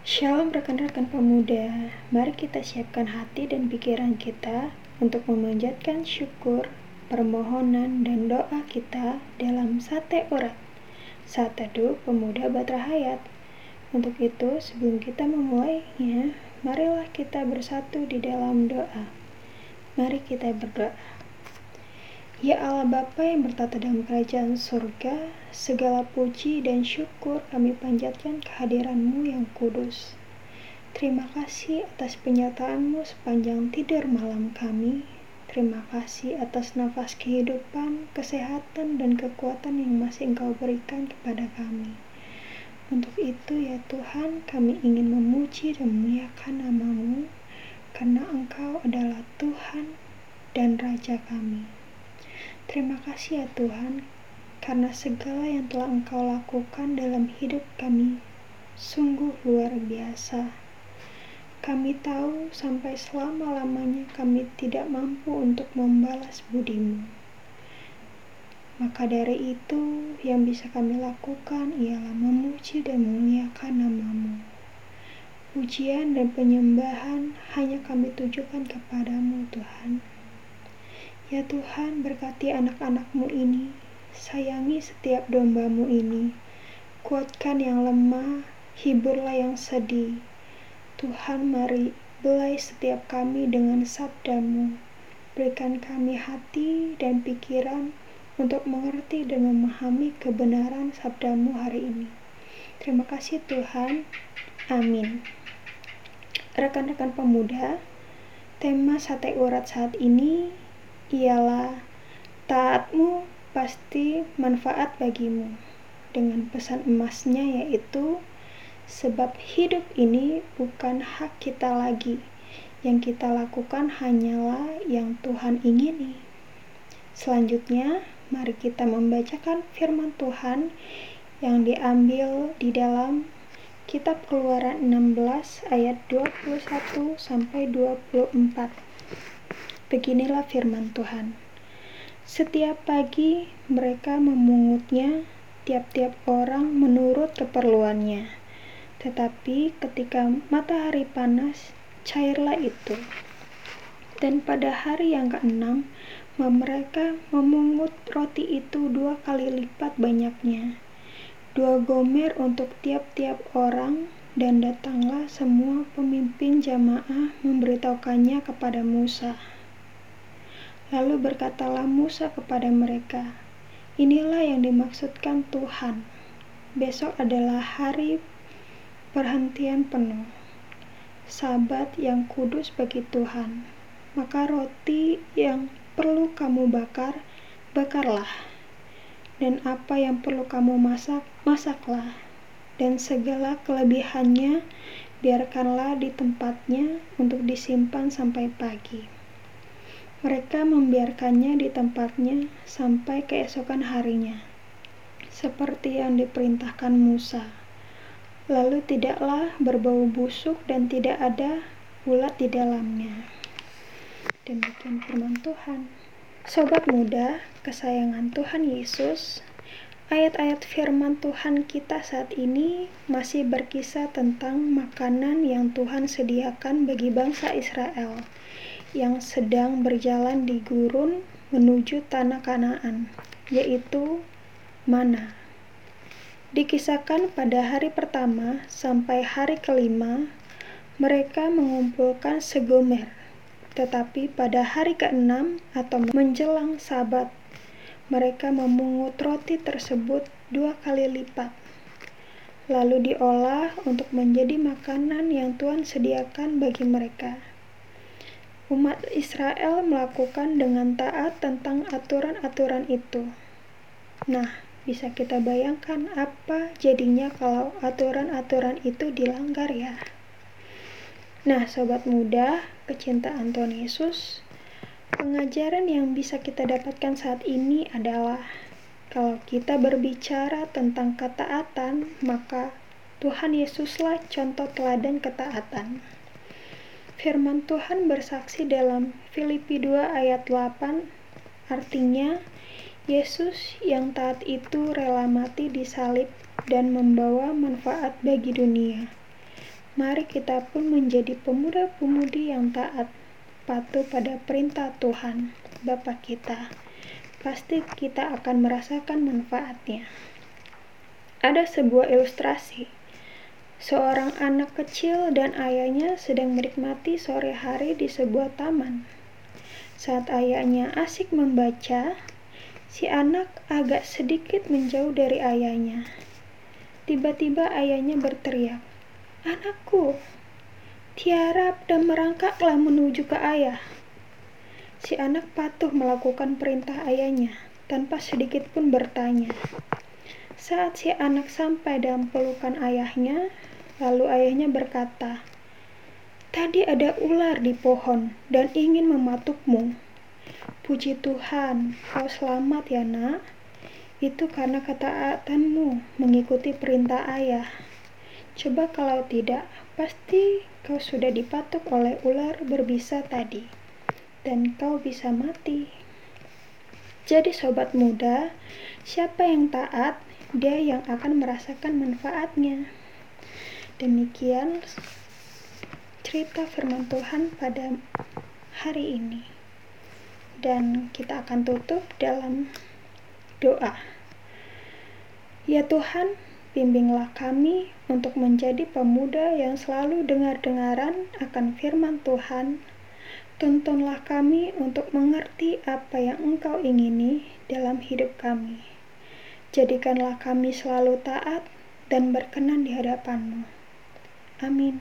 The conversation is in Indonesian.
Shalom rekan-rekan pemuda, mari kita siapkan hati dan pikiran kita untuk memanjatkan syukur, permohonan, dan doa kita dalam sate urat. Saat teduh pemuda Batra Hayat. Untuk itu, sebelum kita memulainya, marilah kita bersatu di dalam doa. Mari kita berdoa. Ya Allah Bapa yang bertata dalam kerajaan surga, segala puji dan syukur kami panjatkan kehadiranmu yang kudus. Terima kasih atas penyataanmu sepanjang tidur malam kami. Terima kasih atas nafas kehidupan, kesehatan, dan kekuatan yang masih engkau berikan kepada kami. Untuk itu ya Tuhan, kami ingin memuji dan memuliakan namamu, karena engkau adalah Tuhan dan Raja kami. Terima kasih ya Tuhan, karena segala yang telah Engkau lakukan dalam hidup kami sungguh luar biasa. Kami tahu sampai selama-lamanya kami tidak mampu untuk membalas budimu. Maka dari itu, yang bisa kami lakukan ialah memuji dan memuliakan namamu. Pujian dan penyembahan hanya kami tujukan kepadamu, Tuhan. Ya Tuhan, berkati anak-anakmu ini, sayangi setiap dombamu ini, kuatkan yang lemah, hiburlah yang sedih. Tuhan, mari belai setiap kami dengan sabdamu, berikan kami hati dan pikiran untuk mengerti dan memahami kebenaran sabdamu hari ini. Terima kasih Tuhan. Amin. Rekan-rekan pemuda, tema sate urat saat ini ialah taatmu pasti manfaat bagimu. Dengan pesan emasnya yaitu sebab hidup ini bukan hak kita lagi. Yang kita lakukan hanyalah yang Tuhan ingini. Selanjutnya mari kita membacakan firman Tuhan yang diambil di dalam kitab keluaran 16 ayat 21 sampai 24 Beginilah firman Tuhan. Setiap pagi mereka memungutnya tiap-tiap orang menurut keperluannya. Tetapi ketika matahari panas, cairlah itu. Dan pada hari yang keenam, mereka memungut roti itu dua kali lipat banyaknya. Dua gomer untuk tiap-tiap orang dan datanglah semua pemimpin jamaah memberitahukannya kepada Musa. Lalu berkatalah Musa kepada mereka, Inilah yang dimaksudkan Tuhan. Besok adalah hari perhentian penuh, sabat yang kudus bagi Tuhan. Maka roti yang perlu kamu bakar, bakarlah. Dan apa yang perlu kamu masak, masaklah. Dan segala kelebihannya biarkanlah di tempatnya untuk disimpan sampai pagi. Mereka membiarkannya di tempatnya sampai keesokan harinya, seperti yang diperintahkan Musa. Lalu tidaklah berbau busuk dan tidak ada ulat di dalamnya. Demikian firman Tuhan. Sobat muda, kesayangan Tuhan Yesus, ayat-ayat firman Tuhan kita saat ini masih berkisah tentang makanan yang Tuhan sediakan bagi bangsa Israel yang sedang berjalan di gurun menuju tanah Kanaan, yaitu mana. Dikisahkan pada hari pertama sampai hari kelima, mereka mengumpulkan segomer. Tetapi pada hari keenam atau menjelang sabat, mereka memungut roti tersebut dua kali lipat. Lalu diolah untuk menjadi makanan yang Tuhan sediakan bagi mereka umat Israel melakukan dengan taat tentang aturan-aturan itu. Nah, bisa kita bayangkan apa jadinya kalau aturan-aturan itu dilanggar ya. Nah, sobat muda, kecintaan Tuhan Yesus, pengajaran yang bisa kita dapatkan saat ini adalah kalau kita berbicara tentang ketaatan, maka Tuhan Yesuslah contoh teladan ketaatan. Firman Tuhan bersaksi dalam Filipi 2 ayat 8, artinya Yesus yang taat itu rela mati di salib dan membawa manfaat bagi dunia. Mari kita pun menjadi pemuda-pemudi yang taat, patuh pada perintah Tuhan, Bapa kita. Pasti kita akan merasakan manfaatnya. Ada sebuah ilustrasi. Seorang anak kecil dan ayahnya sedang menikmati sore hari di sebuah taman. Saat ayahnya asik membaca, si anak agak sedikit menjauh dari ayahnya. Tiba-tiba ayahnya berteriak, Anakku, tiarap dan merangkaklah menuju ke ayah. Si anak patuh melakukan perintah ayahnya tanpa sedikit pun bertanya. Saat si anak sampai dalam pelukan ayahnya, lalu ayahnya berkata, Tadi ada ular di pohon dan ingin mematukmu. Puji Tuhan, kau selamat ya nak. Itu karena ketaatanmu mengikuti perintah ayah. Coba kalau tidak, pasti kau sudah dipatuk oleh ular berbisa tadi, dan kau bisa mati. Jadi sobat muda, siapa yang taat, dia yang akan merasakan manfaatnya. Demikian cerita firman Tuhan pada hari ini. Dan kita akan tutup dalam doa. Ya Tuhan, Bimbinglah kami untuk menjadi pemuda yang selalu dengar-dengaran akan firman Tuhan. Tuntunlah kami untuk mengerti apa yang Engkau ingini dalam hidup kami. Jadikanlah kami selalu taat dan berkenan di hadapan-Mu. Amin.